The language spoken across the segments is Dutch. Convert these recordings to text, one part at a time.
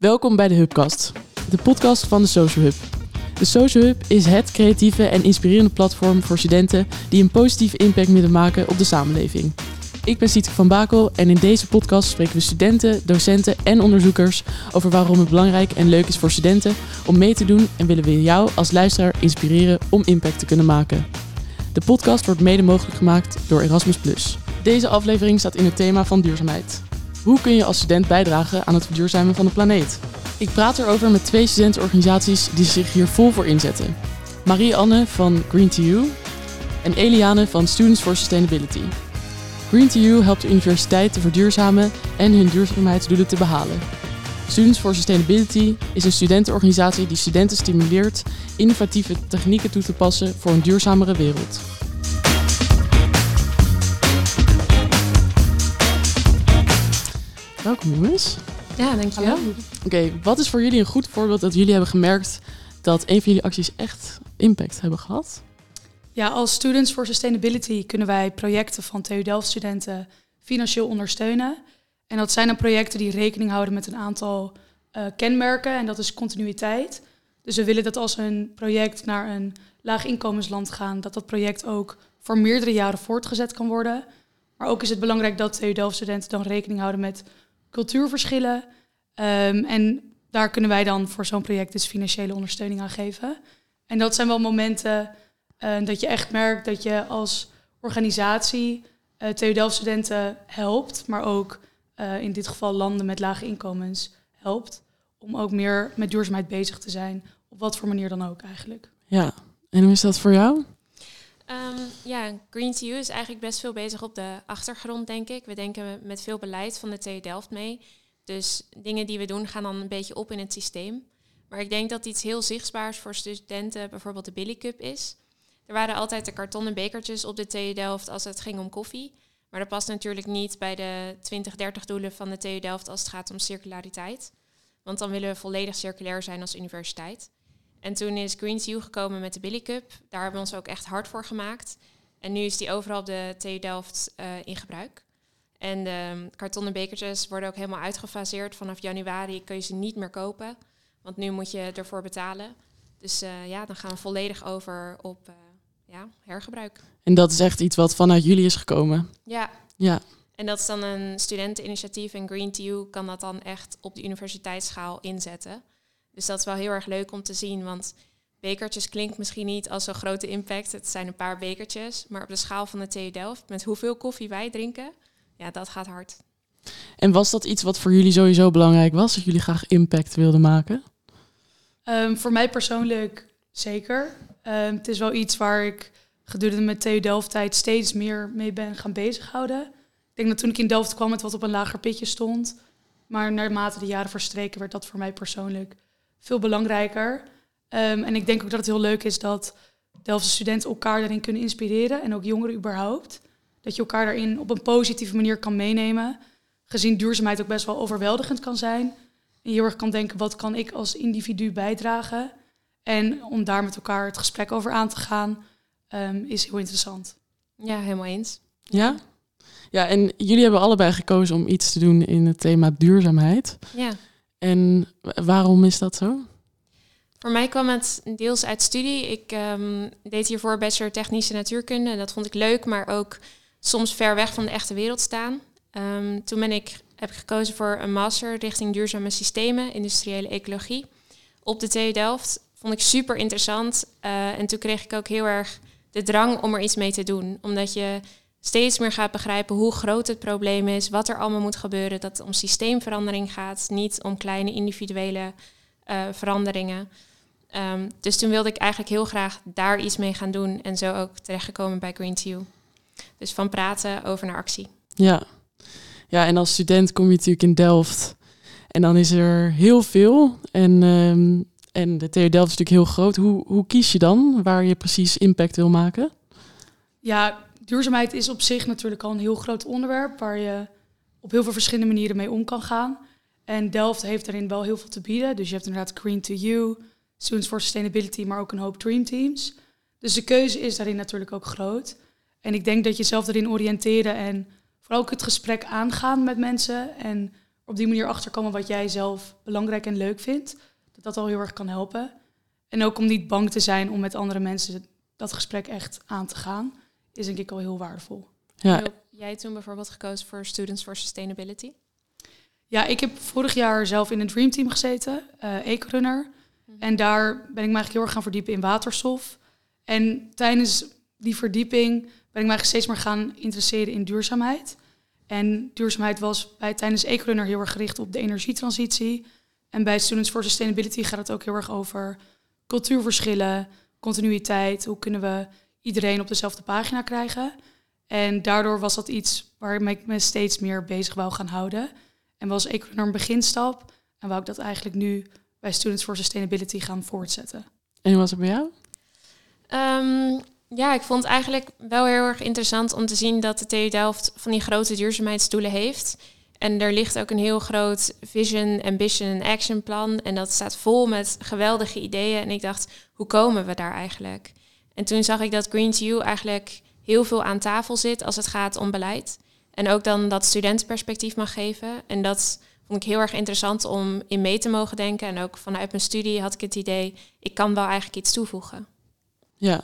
Welkom bij de Hubcast, de podcast van de Social Hub. De Social Hub is het creatieve en inspirerende platform voor studenten die een positieve impact willen maken op de samenleving. Ik ben Sietke van Bakel en in deze podcast spreken we studenten, docenten en onderzoekers over waarom het belangrijk en leuk is voor studenten om mee te doen en willen we jou als luisteraar inspireren om impact te kunnen maken. De podcast wordt mede mogelijk gemaakt door Erasmus+. Deze aflevering staat in het thema van duurzaamheid. Hoe kun je als student bijdragen aan het verduurzamen van de planeet? Ik praat erover met twee studentenorganisaties die zich hier vol voor inzetten. Marie-Anne van Green to You en Eliane van Students for Sustainability. Green to You helpt de universiteit te verduurzamen en hun duurzaamheidsdoelen te behalen. Students for Sustainability is een studentenorganisatie die studenten stimuleert innovatieve technieken toe te passen voor een duurzamere wereld. Welkom jongens. Ja, dankjewel. Oké, wat is voor jullie een goed voorbeeld dat jullie hebben gemerkt dat een van jullie acties echt impact hebben gehad? Ja, als Students for Sustainability kunnen wij projecten van TU Delft studenten financieel ondersteunen. En dat zijn dan projecten die rekening houden met een aantal uh, kenmerken en dat is continuïteit. Dus we willen dat als een project naar een laag inkomensland gaat, dat dat project ook voor meerdere jaren voortgezet kan worden. Maar ook is het belangrijk dat TU Delft studenten dan rekening houden met cultuurverschillen. Um, en daar kunnen wij dan voor zo'n project dus financiële ondersteuning aan geven. En dat zijn wel momenten uh, dat je echt merkt dat je als organisatie uh, TU Delft studenten helpt, maar ook uh, in dit geval landen met lage inkomens helpt. Om ook meer met duurzaamheid bezig te zijn, op wat voor manier dan ook eigenlijk. Ja, en hoe is dat voor jou? Um, ja, Green to You is eigenlijk best veel bezig op de achtergrond, denk ik. We denken met veel beleid van de TU Delft mee. Dus dingen die we doen gaan dan een beetje op in het systeem. Maar ik denk dat iets heel zichtbaars voor studenten bijvoorbeeld de Billy Cup is. Er waren altijd de kartonnen bekertjes op de TU Delft als het ging om koffie. Maar dat past natuurlijk niet bij de 2030 doelen van de TU Delft als het gaat om circulariteit. Want dan willen we volledig circulair zijn als universiteit. En toen is Green You gekomen met de Billy Cup. Daar hebben we ons ook echt hard voor gemaakt. En nu is die overal op de TU Delft uh, in gebruik. En de kartonnen bekertjes worden ook helemaal uitgefaseerd. Vanaf januari kun je ze niet meer kopen. Want nu moet je ervoor betalen. Dus uh, ja, dan gaan we volledig over op uh, ja, hergebruik. En dat is echt iets wat vanuit jullie is gekomen? Ja. Ja. En dat is dan een studenteninitiatief en Green You kan dat dan echt op de universiteitsschaal inzetten. Dus dat is wel heel erg leuk om te zien, want bekertjes klinkt misschien niet als zo'n grote impact. Het zijn een paar bekertjes, maar op de schaal van de TU Delft, met hoeveel koffie wij drinken, ja, dat gaat hard. En was dat iets wat voor jullie sowieso belangrijk was, dat jullie graag impact wilden maken? Um, voor mij persoonlijk zeker. Um, het is wel iets waar ik gedurende mijn TU Delft tijd steeds meer mee ben gaan bezighouden. Ik denk dat toen ik in Delft kwam het wat op een lager pitje stond. Maar naarmate de jaren verstreken werd dat voor mij persoonlijk veel belangrijker. Um, en ik denk ook dat het heel leuk is dat Delftse studenten elkaar daarin kunnen inspireren. En ook jongeren überhaupt. Dat je elkaar daarin op een positieve manier kan meenemen. Gezien duurzaamheid ook best wel overweldigend kan zijn. En je heel erg kan denken, wat kan ik als individu bijdragen? En om daar met elkaar het gesprek over aan te gaan, um, is heel interessant. Ja, helemaal eens. Ja? Ja, en jullie hebben allebei gekozen om iets te doen in het thema duurzaamheid. Ja. En waarom is dat zo? Voor mij kwam het deels uit studie. Ik um, deed hiervoor bachelor technische natuurkunde en dat vond ik leuk, maar ook soms ver weg van de echte wereld staan. Um, toen ben ik, heb ik gekozen voor een master richting duurzame systemen, industriële ecologie, op de TU Delft. Vond ik super interessant uh, en toen kreeg ik ook heel erg de drang om er iets mee te doen, omdat je steeds meer gaat begrijpen hoe groot het probleem is, wat er allemaal moet gebeuren, dat het om systeemverandering gaat, niet om kleine individuele uh, veranderingen. Um, dus toen wilde ik eigenlijk heel graag daar iets mee gaan doen en zo ook terechtgekomen bij Green to You. Dus van praten over naar actie. Ja. ja, en als student kom je natuurlijk in Delft en dan is er heel veel en, um, en de TU Delft is natuurlijk heel groot. Hoe, hoe kies je dan waar je precies impact wil maken? Ja, duurzaamheid is op zich natuurlijk al een heel groot onderwerp waar je op heel veel verschillende manieren mee om kan gaan. En Delft heeft daarin wel heel veel te bieden. Dus je hebt inderdaad Green to You, Students for Sustainability, maar ook een hoop Dream Teams. Dus de keuze is daarin natuurlijk ook groot. En ik denk dat je zelf erin oriënteren en vooral ook het gesprek aangaan met mensen en op die manier achterkomen wat jij zelf belangrijk en leuk vindt. Dat dat al heel erg kan helpen. En ook om niet bang te zijn om met andere mensen dat gesprek echt aan te gaan, is denk ik al heel waardevol. Ja. Heb jij toen bijvoorbeeld gekozen voor Students for Sustainability? Ja, ik heb vorig jaar zelf in een Dream Team gezeten, uh, Eco-runner. Mhm. En daar ben ik me eigenlijk heel erg gaan verdiepen in waterstof. En tijdens die verdieping ben ik me eigenlijk steeds meer gaan interesseren in duurzaamheid. En duurzaamheid was bij, tijdens Ecorunner heel erg gericht op de energietransitie. En bij Students for Sustainability gaat het ook heel erg over cultuurverschillen, continuïteit. Hoe kunnen we iedereen op dezelfde pagina krijgen? En daardoor was dat iets waarmee ik me steeds meer bezig wou gaan houden. En was een beginstap. En wou ik dat eigenlijk nu bij Students for Sustainability gaan voortzetten. En hoe was het bij jou? Ehm, ja, ik vond het eigenlijk wel heel erg interessant om te zien dat de TU Delft van die grote duurzaamheidsdoelen heeft. En er ligt ook een heel groot vision, ambition en action plan. En dat staat vol met geweldige ideeën. En ik dacht, hoe komen we daar eigenlijk? En toen zag ik dat Green You eigenlijk heel veel aan tafel zit als het gaat om beleid. En ook dan dat studentenperspectief mag geven. En dat vond ik heel erg interessant om in mee te mogen denken. En ook vanuit mijn studie had ik het idee, ik kan wel eigenlijk iets toevoegen. Ja,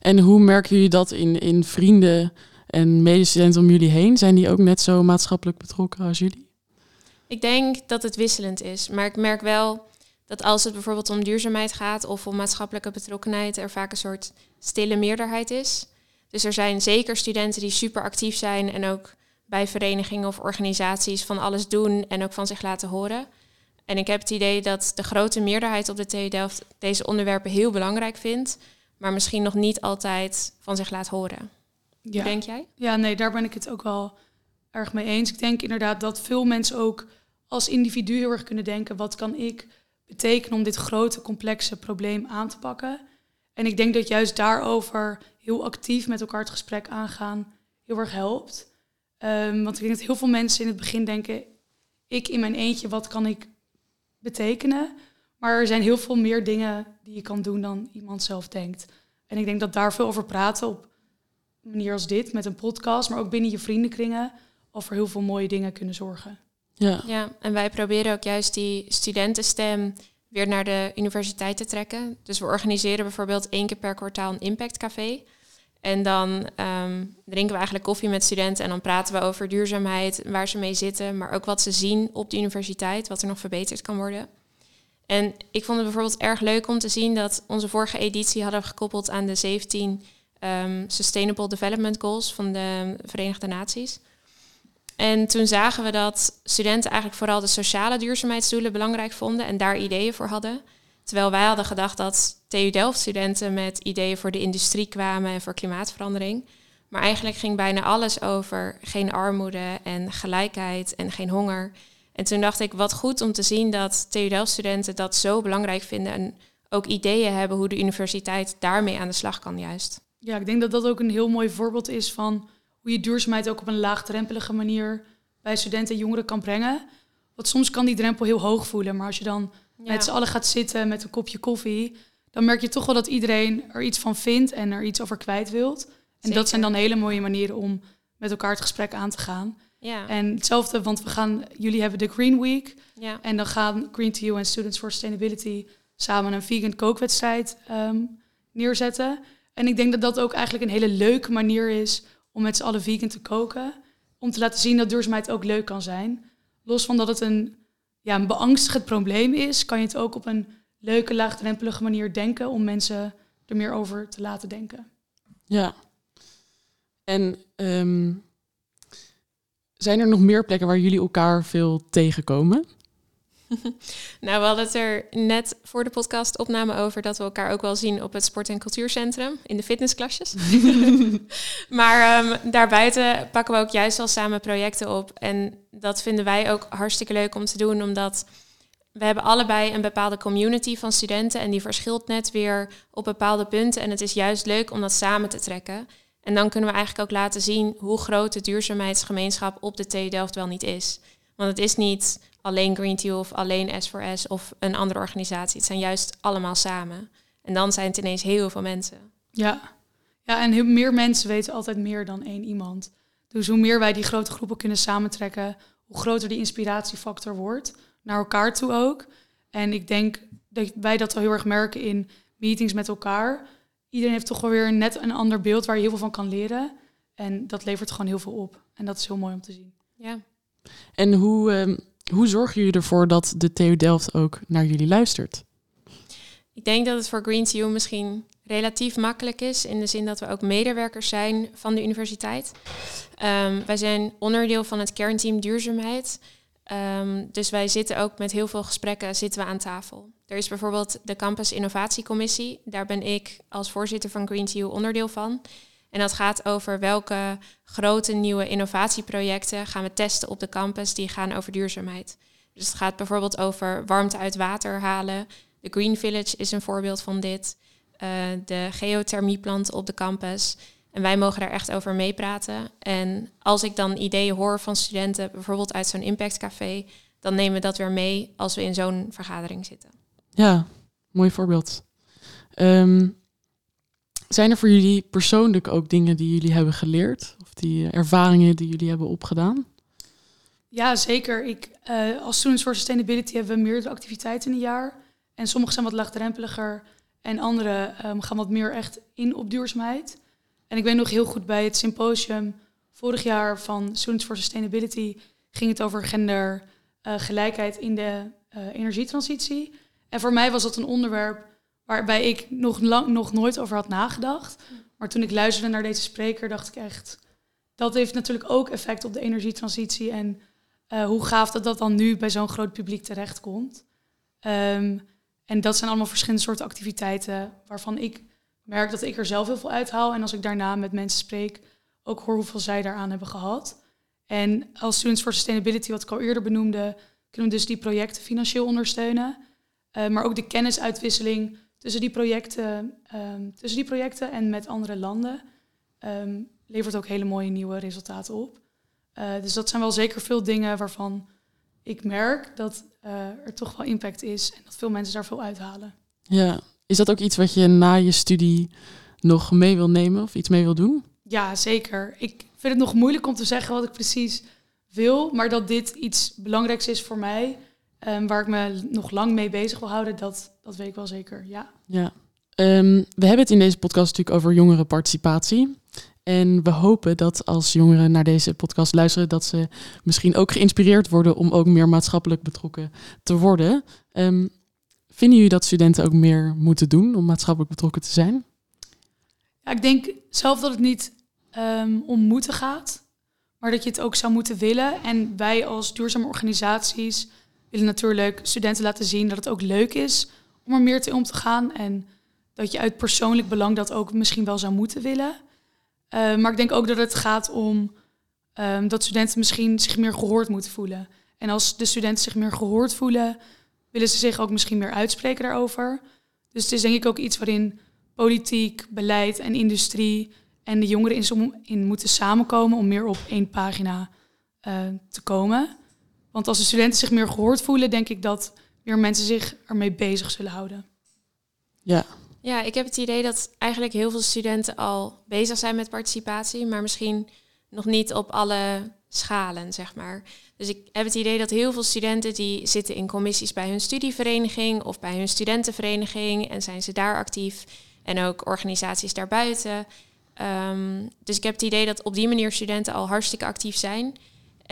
en hoe merken jullie dat in, in vrienden en medestudenten om jullie heen? Zijn die ook net zo maatschappelijk betrokken als jullie? Ik denk dat het wisselend is. Maar ik merk wel dat als het bijvoorbeeld om duurzaamheid gaat of om maatschappelijke betrokkenheid, er vaak een soort stille meerderheid is. Dus er zijn zeker studenten die super actief zijn en ook bij verenigingen of organisaties van alles doen en ook van zich laten horen. En ik heb het idee dat de grote meerderheid op de TU Delft deze onderwerpen heel belangrijk vindt, maar misschien nog niet altijd van zich laat horen. Ja. denk jij? Ja, nee, daar ben ik het ook wel erg mee eens. Ik denk inderdaad dat veel mensen ook als individu heel erg kunnen denken: wat kan ik betekenen om dit grote, complexe probleem aan te pakken? En ik denk dat juist daarover heel actief met elkaar het gesprek aangaan heel erg helpt. Um, want ik denk dat heel veel mensen in het begin denken: ik in mijn eentje, wat kan ik betekenen? Maar er zijn heel veel meer dingen die je kan doen dan iemand zelf denkt. En ik denk dat daar veel over praten op een manier als dit, met een podcast, maar ook binnen je vriendenkringen, voor heel veel mooie dingen kunnen zorgen. Ja. ja, en wij proberen ook juist die studentenstem weer naar de universiteit te trekken. Dus we organiseren bijvoorbeeld één keer per kwartaal een impactcafé. En dan um, drinken we eigenlijk koffie met studenten en dan praten we over duurzaamheid, waar ze mee zitten, maar ook wat ze zien op de universiteit, wat er nog verbeterd kan worden. En ik vond het bijvoorbeeld erg leuk om te zien dat onze vorige editie hadden we gekoppeld aan de 17 ehm, Sustainable Development Goals van de Verenigde Naties. En toen zagen we dat studenten eigenlijk vooral de sociale duurzaamheidsdoelen belangrijk vonden en daar ideeën voor hadden. Terwijl wij hadden gedacht dat TU Delft studenten met ideeën voor de industrie kwamen en voor klimaatverandering. Maar eigenlijk ging bijna alles over geen armoede en gelijkheid en geen honger. En toen dacht ik, wat goed om te zien dat TU Delft-studenten dat zo belangrijk vinden en ook ideeën hebben hoe de universiteit daarmee aan de slag kan juist. Ja, ik denk dat dat ook een heel mooi voorbeeld is van hoe je duurzaamheid ook op een laagdrempelige manier bij studenten en jongeren kan brengen. Want soms kan die drempel heel hoog voelen, maar als je dan met z'n allen gaat zitten met een kopje koffie, dan merk je toch wel dat iedereen er iets van vindt en er iets over kwijt wilt. En dat zijn dan hele mooie manieren om met elkaar het gesprek aan te gaan. Ja. En hetzelfde, want we gaan, jullie hebben de Green Week. Ja. En dan gaan Green to You en Students for Sustainability samen een vegan kookwedstrijd um, neerzetten. En ik denk dat dat ook eigenlijk een hele leuke manier is om met z'n allen vegan te koken. Om te laten zien dat duurzaamheid ook leuk kan zijn. Los van dat het een, ja, een beangstigend probleem is, kan je het ook op een leuke, laagdrempelige manier denken om mensen er meer over te laten denken. Ja. En um, zijn er nog meer plekken waar jullie elkaar veel tegenkomen? nou, we hadden het er net voor de podcast opname over dat we elkaar ook wel zien op het sport- en cultuurcentrum in de fitnessklasjes. maar um, daarbuiten pakken we ook juist al samen projecten op. En dat vinden wij ook hartstikke leuk om te doen, omdat we hebben allebei een bepaalde community van studenten en die verschilt net weer op bepaalde punten. En het is juist leuk om dat samen te trekken. En dan kunnen we eigenlijk ook laten zien hoe groot de duurzaamheidsgemeenschap op de TU Delft wel niet is. Want het is niet alleen Green Tea of alleen S4S of een andere organisatie. Het zijn juist allemaal samen. En dan zijn het ineens heel veel mensen. Ja, ja en heel, meer mensen weten altijd meer dan één iemand. Dus hoe meer wij die grote groepen kunnen samentrekken, hoe groter die inspiratiefactor wordt. Naar elkaar toe ook. En ik denk dat wij dat wel heel erg merken in meetings met elkaar. Iedereen heeft toch wel weer net een ander beeld waar je heel veel van kan leren. En dat levert gewoon heel veel op. En dat is heel mooi om te zien. Ja. En hoe, ehm, hoe zorgen jullie ervoor dat de TU Delft ook naar jullie luistert? Ik denk dat het voor Green TU misschien relatief makkelijk is. In de zin dat we ook medewerkers zijn van de universiteit. Ehm, wij zijn onderdeel van het kernteam duurzaamheid. Ehm, dus wij zitten ook met heel veel gesprekken zitten we aan tafel. Er is bijvoorbeeld de Campus Innovatiecommissie. Daar ben ik als voorzitter van Green TU onderdeel van. En dat gaat over welke grote nieuwe innovatieprojecten gaan we testen op de campus die gaan over duurzaamheid. Dus het gaat bijvoorbeeld over warmte uit water halen. De Green Village is een voorbeeld van dit. Uh, de geothermieplant op de campus. En wij mogen daar echt over meepraten. En als ik dan ideeën hoor van studenten, bijvoorbeeld uit zo'n impactcafé, dan nemen we dat weer mee als we in zo'n vergadering zitten. Ja, mooi voorbeeld. Um, zijn er voor jullie persoonlijk ook dingen die jullie hebben geleerd? Of die eh, ervaringen die jullie hebben opgedaan? Ja, zeker. Ik, uh, als Students for Sustainability hebben we meerdere activiteiten in een jaar. En sommige zijn wat laagdrempeliger en andere um, gaan wat meer echt in op duurzaamheid. En ik weet nog heel goed bij het symposium vorig jaar van Students for Sustainability ging het over gendergelijkheid uh, in de energietransitie. En voor mij was dat een onderwerp waarbij ik nog, lang, nog nooit over had nagedacht. Maar toen ik luisterde naar deze spreker, dacht ik echt, dat heeft natuurlijk ook effect op de energietransitie. En uh, hoe gaaf dat dat dan nu bij zo'n groot publiek terechtkomt. Um, en dat zijn allemaal verschillende soorten activiteiten waarvan ik merk dat ik er zelf heel veel uithaal. En als ik daarna met mensen spreek, ook hoor hoeveel zij daaraan hebben gehad. En als Students for Sustainability, wat ik al eerder benoemde, kunnen we dus die projecten financieel ondersteunen. Uh, maar ook de kennisuitwisseling tussen die projecten, um, tussen die projecten en met andere landen um, levert ook hele mooie nieuwe resultaten op. Uh, dus dat zijn wel zeker veel dingen waarvan ik merk dat uh, er toch wel impact is en dat veel mensen daar veel uithalen. Ja, is dat ook iets wat je na je studie nog mee wil nemen of iets mee wil doen? Ja, zeker. Ik vind het nog moeilijk om te zeggen wat ik precies wil, maar dat dit iets belangrijks is voor mij, um, waar ik me nog lang mee bezig wil houden, dat, dat weet ik wel zeker. Ja. ja. Um, we hebben het in deze podcast natuurlijk over jongerenparticipatie. En we hopen dat als jongeren naar deze podcast luisteren, dat ze misschien ook geïnspireerd worden om ook meer maatschappelijk betrokken te worden. Um, vinden jullie dat studenten ook meer moeten doen om maatschappelijk betrokken te zijn? Ja, ik denk zelf dat het niet um, om moeten gaat, maar dat je het ook zou moeten willen. En wij als duurzame organisaties willen natuurlijk studenten laten zien dat het ook leuk is om er meer te om te gaan. En dat je uit persoonlijk belang dat ook misschien wel zou moeten willen. Uh, maar ik denk ook dat het gaat om um, dat studenten misschien zich meer gehoord moeten voelen. En als de studenten zich meer gehoord voelen, willen ze zich ook misschien meer uitspreken daarover. Dus het is denk ik ook iets waarin politiek, beleid en industrie en de jongeren in, in moeten samenkomen om meer op één pagina uh, te komen. Want als de studenten zich meer gehoord voelen, denk ik dat meer mensen zich ermee bezig zullen houden. Ja, ja, ik heb het idee dat eigenlijk heel veel studenten al bezig zijn met participatie, maar misschien nog niet op alle schalen, zeg maar. Dus ik heb het idee dat heel veel studenten die zitten in commissies bij hun studievereniging of bij hun studentenvereniging en zijn ze daar actief en ook organisaties daarbuiten. Um, dus ik heb het idee dat op die manier studenten al hartstikke actief zijn.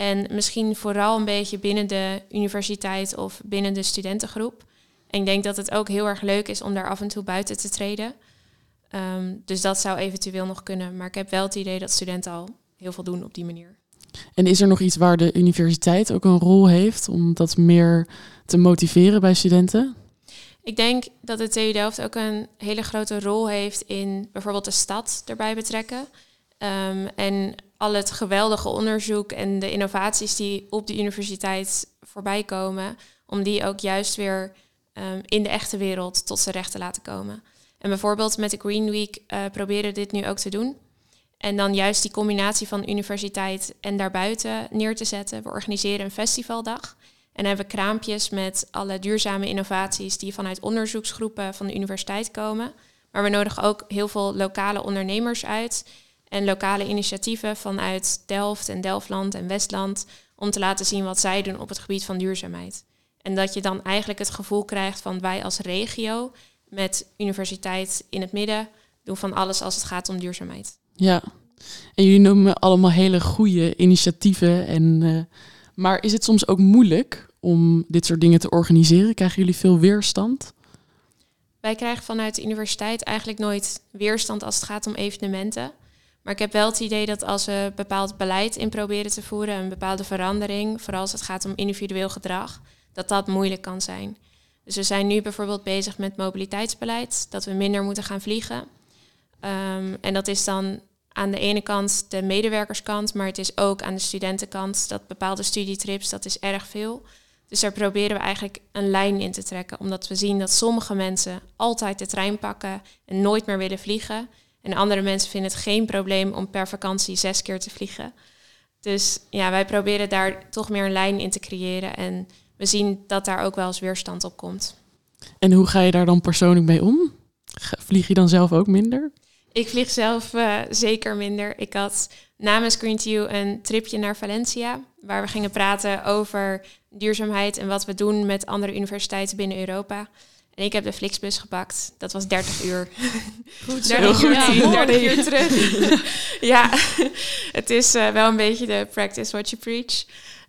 En misschien vooral een beetje binnen de universiteit of binnen de studentengroep. En ik denk dat het ook heel erg leuk is om daar af en toe buiten te treden. Um, dus dat zou eventueel nog kunnen. Maar ik heb wel het idee dat studenten al heel veel doen op die manier. En is er nog iets waar de universiteit ook een rol heeft om dat meer te motiveren bij studenten? Ik denk dat de TU Delft ook een hele grote rol heeft in bijvoorbeeld de stad erbij betrekken. Um, en al het geweldige onderzoek en de innovaties die op de universiteit voorbij komen, om die ook juist weer um, in de echte wereld tot zijn recht te laten komen. En bijvoorbeeld met de Green Week proberen we dit nu ook te doen. En dan juist die combinatie van universiteit en daarbuiten neer te zetten. We organiseren een festivaldag. En hebben kraampjes met alle duurzame innovaties die vanuit onderzoeksgroepen van de universiteit komen. Maar we nodigen ook heel veel lokale ondernemers uit en lokale initiatieven vanuit Delft en Delftland en Westland om te laten zien wat zij doen op het gebied van duurzaamheid. En dat je dan eigenlijk het gevoel krijgt van wij als regio met universiteit in het midden doen van alles als het gaat om duurzaamheid. Ja, en jullie noemen allemaal hele goede initiatieven. En, uh, maar is het soms ook moeilijk om dit soort dingen te organiseren? Krijgen jullie veel weerstand? Wij krijgen vanuit de universiteit eigenlijk nooit weerstand als het gaat om evenementen. Maar ik heb wel het idee dat als we bepaald beleid in proberen te voeren, een bepaalde verandering, vooral als het gaat om individueel gedrag, dat dat moeilijk kan zijn. Dus we zijn nu bijvoorbeeld bezig met mobiliteitsbeleid, dat we minder moeten gaan vliegen. Um, en dat is dan aan de ene kant de medewerkerskant, maar het is ook aan de studentenkant dat bepaalde studietrips, dat is erg veel. Dus daar proberen we eigenlijk een lijn in te trekken, omdat we zien dat sommige mensen altijd de trein pakken en nooit meer willen vliegen. En andere mensen vinden het geen probleem om per vakantie zes keer te vliegen. Dus ja, wij proberen daar toch meer een lijn in te creëren. En we zien dat daar ook wel eens weerstand op komt. En hoe ga je daar dan persoonlijk mee om? Vlieg je dan zelf ook minder? Ik vlieg zelf uh, zeker minder. Ik had namens Green to You een tripje naar Valencia, waar we gingen praten over duurzaamheid en wat we doen met andere universiteiten binnen Europa. En ik heb de Flixbus gepakt. Dat was 30 uur. Goed, 30 uur, ja, 30 uur terug. ja, het is uh, wel een beetje de practice what you preach.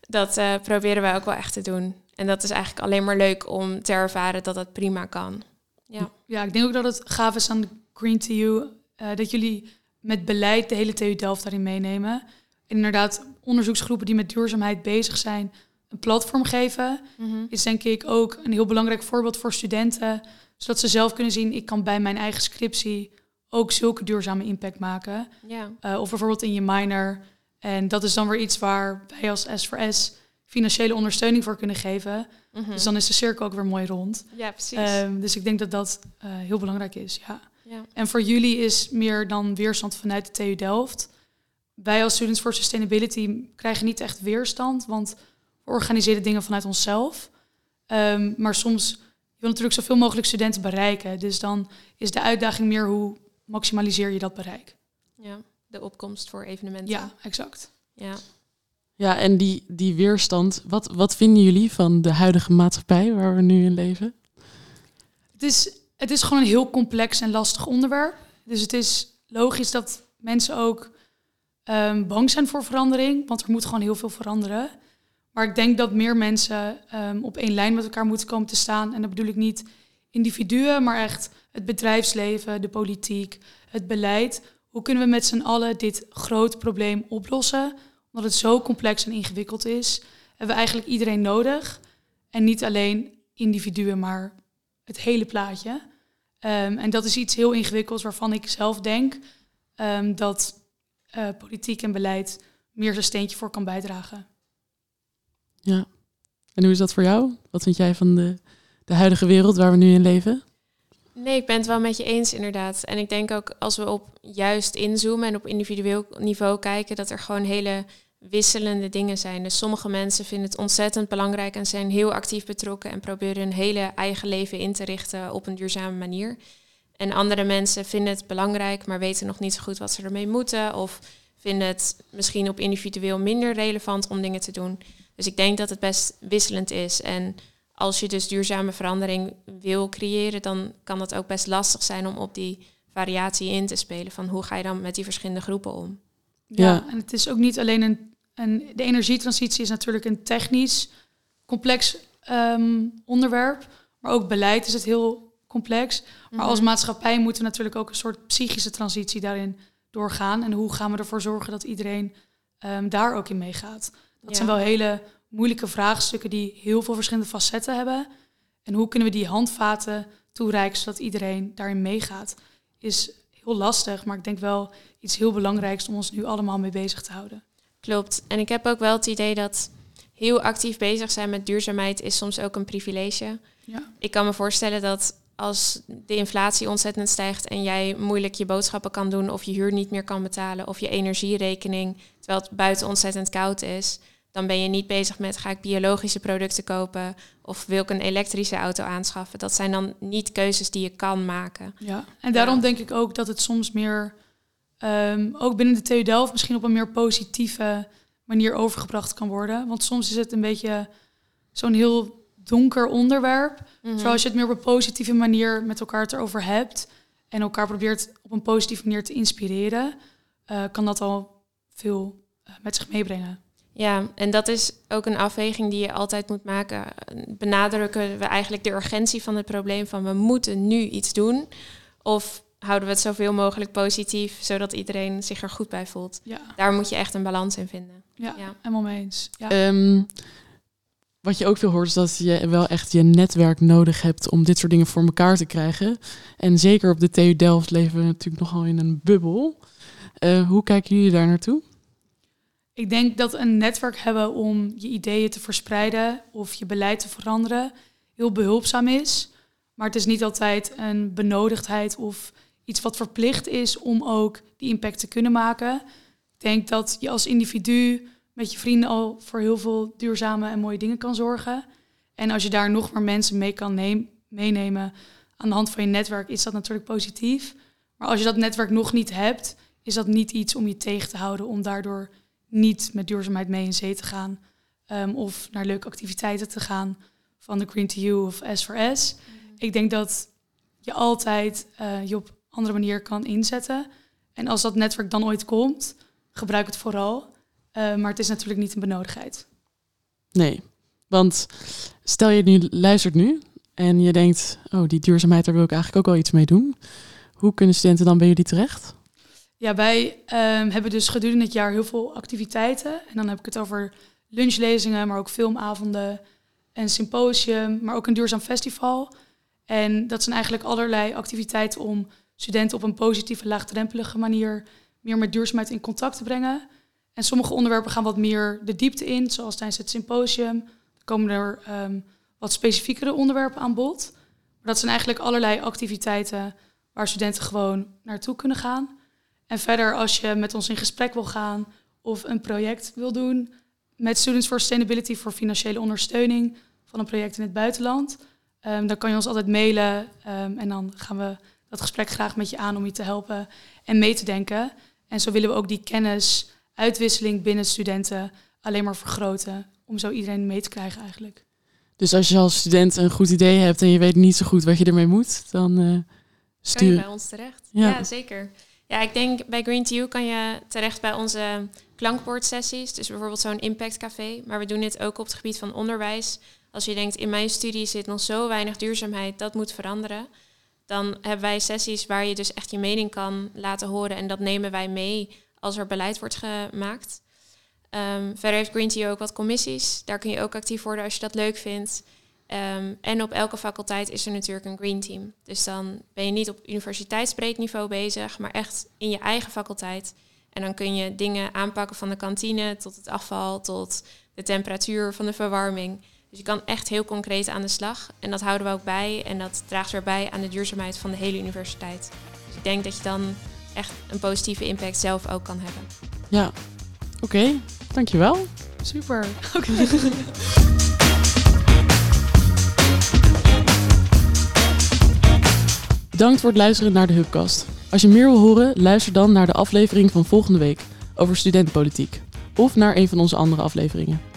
Dat uh, proberen wij ook wel echt te doen. En dat is eigenlijk alleen maar leuk om te ervaren dat dat prima kan. Ja, ja ik denk ook dat het gaaf is aan Green to You uh, dat jullie met beleid de hele TU Delft daarin meenemen. En inderdaad, onderzoeksgroepen die met duurzaamheid bezig zijn, een platform geven, mm is denk ik ook een heel belangrijk voorbeeld voor studenten. Zodat ze zelf kunnen zien, ik kan bij mijn eigen scriptie ook zulke duurzame impact maken. Ja. Uh, of bijvoorbeeld in je minor. En dat is dan weer iets waar wij als S4S financiële ondersteuning voor kunnen geven. -hmm. Dus dan is de cirkel ook weer mooi rond. Ja, precies. Um, dus ik denk dat dat uh, heel belangrijk is, ja. Ja. En voor jullie is meer dan weerstand vanuit de TU Delft. Wij als Students for Sustainability krijgen niet echt weerstand, want organiseren dingen vanuit onszelf. Um, maar soms je wil natuurlijk zoveel mogelijk studenten bereiken. Dus dan is de uitdaging meer hoe maximaliseer je dat bereik. Ja, de opkomst voor evenementen. Ja, exact. Ja, ja en die, die weerstand, wat, wat vinden jullie van de huidige maatschappij waar we nu in leven? Het is het is gewoon een heel complex en lastig onderwerp. Dus het is logisch dat mensen ook um, bang zijn voor verandering, want er moet gewoon heel veel veranderen. Maar ik denk dat meer mensen um, op één lijn met elkaar moeten komen te staan. En dat bedoel ik niet individuen, maar echt het bedrijfsleven, de politiek, het beleid. Hoe kunnen we met z'n allen dit groot probleem oplossen? Omdat het zo complex en ingewikkeld is, hebben we eigenlijk iedereen nodig. En niet alleen individuen, maar het hele plaatje. Um, en dat is iets heel ingewikkelds waarvan ik zelf denk um, dat uh, politiek en beleid meer zijn steentje voor kan bijdragen. Ja. En hoe is dat voor jou? Wat vind jij van de, de huidige wereld waar we nu in leven? Nee, ik ben het wel met je eens inderdaad. En ik denk ook als we op juist inzoomen en op individueel niveau kijken, dat er gewoon hele wisselende dingen zijn. Dus sommige mensen vinden het ontzettend belangrijk en zijn heel actief betrokken en proberen hun hele eigen leven in te richten op een duurzame manier. En andere mensen vinden het belangrijk, maar weten nog niet zo goed wat ze ermee moeten. Of vinden het misschien op individueel minder relevant om dingen te doen. Dus ik denk dat het best wisselend is. En als je dus duurzame verandering wil creëren, dan kan het ook best lastig zijn om op die variatie in te spelen. Van hoe ga je dan met die verschillende groepen om? Ja, ja, en het is ook niet alleen een en de energietransitie is natuurlijk een technisch complex ehm, onderwerp. Maar ook beleid is het heel complex. Maar als mhm. maatschappij moeten we natuurlijk ook een soort psychische transitie daarin doorgaan. En hoe gaan we ervoor zorgen dat iedereen um, daar ook in meegaat? Dat zijn wel hele moeilijke vraagstukken die heel veel verschillende facetten hebben. En hoe kunnen we die handvaten toereiken zodat iedereen daarin meegaat? Is heel lastig, maar ik denk wel iets heel belangrijks om ons nu allemaal mee bezig te houden. Klopt. En ik heb ook wel het idee dat heel actief bezig zijn met duurzaamheid is soms ook een privilege. Ja. Ik kan me voorstellen dat als de inflatie ontzettend stijgt en jij moeilijk je boodschappen kan doen of je huur niet meer kan betalen of je energierekening, terwijl het buiten ontzettend koud is, dan ben je niet bezig met ga ik biologische producten kopen of wil ik een elektrische auto aanschaffen. Dat zijn dan niet keuzes die je kan maken. Ja, en daarom denk ik ook dat het soms meer Um, ook binnen de TU Delft misschien op een meer positieve manier overgebracht kan worden. Want soms is het een beetje zo'n heel donker onderwerp. Terwijl als je het meer op een positieve manier met elkaar het erover hebt en elkaar probeert op een positieve manier te inspireren, eh, kan dat al veel eh, met zich meebrengen. Ja, en dat is ook een afweging die je altijd moet maken. Benadrukken we eigenlijk de urgentie van het probleem van we moeten nu iets doen? Of houden we het zoveel mogelijk positief, zodat iedereen zich er goed bij voelt? Ja, Daar moet je echt een balans in vinden. ja, Ja. helemaal mee eens. Ja. Ehm, wat je ook veel hoort is dat je wel echt je netwerk nodig hebt om dit soort dingen voor elkaar te krijgen. En zeker op de TU Delft leven we natuurlijk nogal in een bubbel. Eh, hoe kijken jullie daar naartoe? Ik denk dat een netwerk hebben om je ideeën te verspreiden of je beleid te veranderen heel behulpzaam is. Maar het is niet altijd een benodigdheid of iets wat verplicht is om ook die impact te kunnen maken. Ik denk dat je als individu met je vrienden al voor heel veel duurzame en mooie dingen kan zorgen. En als je daar nog meer mensen mee kan meenemen aan de hand van je netwerk, is dat natuurlijk positief. Maar als je dat netwerk nog niet hebt, is dat niet iets om je tegen te houden om daardoor niet met duurzaamheid mee in zee te gaan. ehm, of naar leuke activiteiten te gaan van de Green to You of S4S. Ik denk dat je altijd eh, je op andere manier kan inzetten. En als dat netwerk dan ooit komt, gebruik het vooral. Eh, maar het is natuurlijk niet een benodigdheid. Nee, want stel je nu luistert nu en je denkt, oh die duurzaamheid, daar wil ik eigenlijk ook wel iets mee doen. Hoe kunnen studenten dan bij jullie terecht? Ja, wij ehm, hebben dus gedurende het jaar heel veel activiteiten. En dan heb ik het over lunchlezingen, maar ook filmavonden, een symposium, maar ook een duurzaam festival. En dat zijn eigenlijk allerlei activiteiten om studenten op een positieve, laagdrempelige manier meer met duurzaamheid in contact te brengen. En sommige onderwerpen gaan wat meer de diepte in, zoals tijdens het symposium. Dan komen er ehm, wat specifiekere onderwerpen aan bod. Maar dat zijn eigenlijk allerlei activiteiten waar studenten gewoon naartoe kunnen gaan. En verder, als je met ons in gesprek wil gaan of een project wil doen met Students for Sustainability voor financiële ondersteuning van een project in het buitenland, ehm, dan kan je ons altijd mailen ehm, en dan gaan we dat gesprek graag met je aan om je te helpen en mee te denken. En zo willen we ook die kennisuitwisseling binnen studenten alleen maar vergroten, om zo iedereen mee te krijgen eigenlijk. Dus als je als student een goed idee hebt en je weet niet zo goed wat je ermee moet, dan eh Kan je stuur. bij ons terecht? Ja. Ja. zeker. Ja, ik denk bij Green to You kan je terecht bij onze klankbordsessies. Dus bijvoorbeeld zo'n impactcafé. Maar we doen dit ook op het gebied van onderwijs. Als je denkt, in mijn studie zit nog zo weinig duurzaamheid, dat moet veranderen. Dan hebben wij sessies waar je dus echt je mening kan laten horen. En dat nemen wij mee als er beleid wordt gemaakt. Ehm, verder heeft Green to ook wat commissies. Daar kun je ook actief worden als je dat leuk vindt. Ehm, en op elke faculteit is er natuurlijk een green team. Dus dan ben je niet op universiteitsbreed niveau bezig, maar echt in je eigen faculteit. En dan kun je dingen aanpakken van de kantine tot het afval, tot de temperatuur van de verwarming. Dus je kan echt heel concreet aan de slag. En dat houden we ook bij. En dat draagt weer bij aan de duurzaamheid van de hele universiteit. Dus ik denk dat je dan echt een positieve impact zelf ook kan hebben. Ja, oké, dankjewel. Super. Bedankt voor het luisteren naar de Hubcast. Als je meer wil horen, luister dan naar de aflevering van volgende week over studentenpolitiek. Of naar een van onze andere afleveringen.